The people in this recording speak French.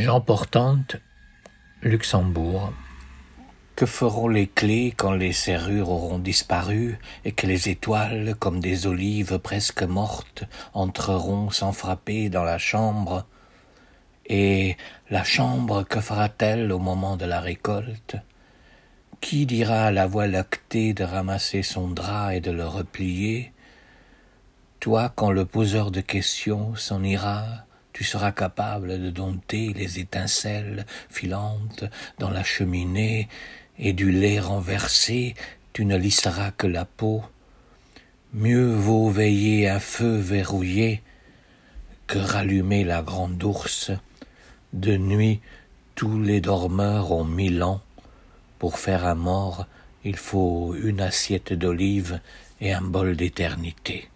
Jean Luxembourg. Que feront les clés quand les serrures auront disparu et que les étoiles, comme des olives presque mortes, entreront sans frapper dans la chambre? Et la chambre, que fera-t-elle au moment de la récolte? Qui dira à la voix lactée de ramasser son drap et de le replier? Toi, quand le poseur de questions s'en ira, tu seras capable de dompter les étincelles filantes dans la cheminée et du lait renversé. Tu ne lisseras que la peau. Mieux vaut veiller à feu verrouillé que rallumer la grande ours. De nuit tous les dormeurs ont mille ans. Pour faire un mort il faut une assiette d'olives et un bol d'éternité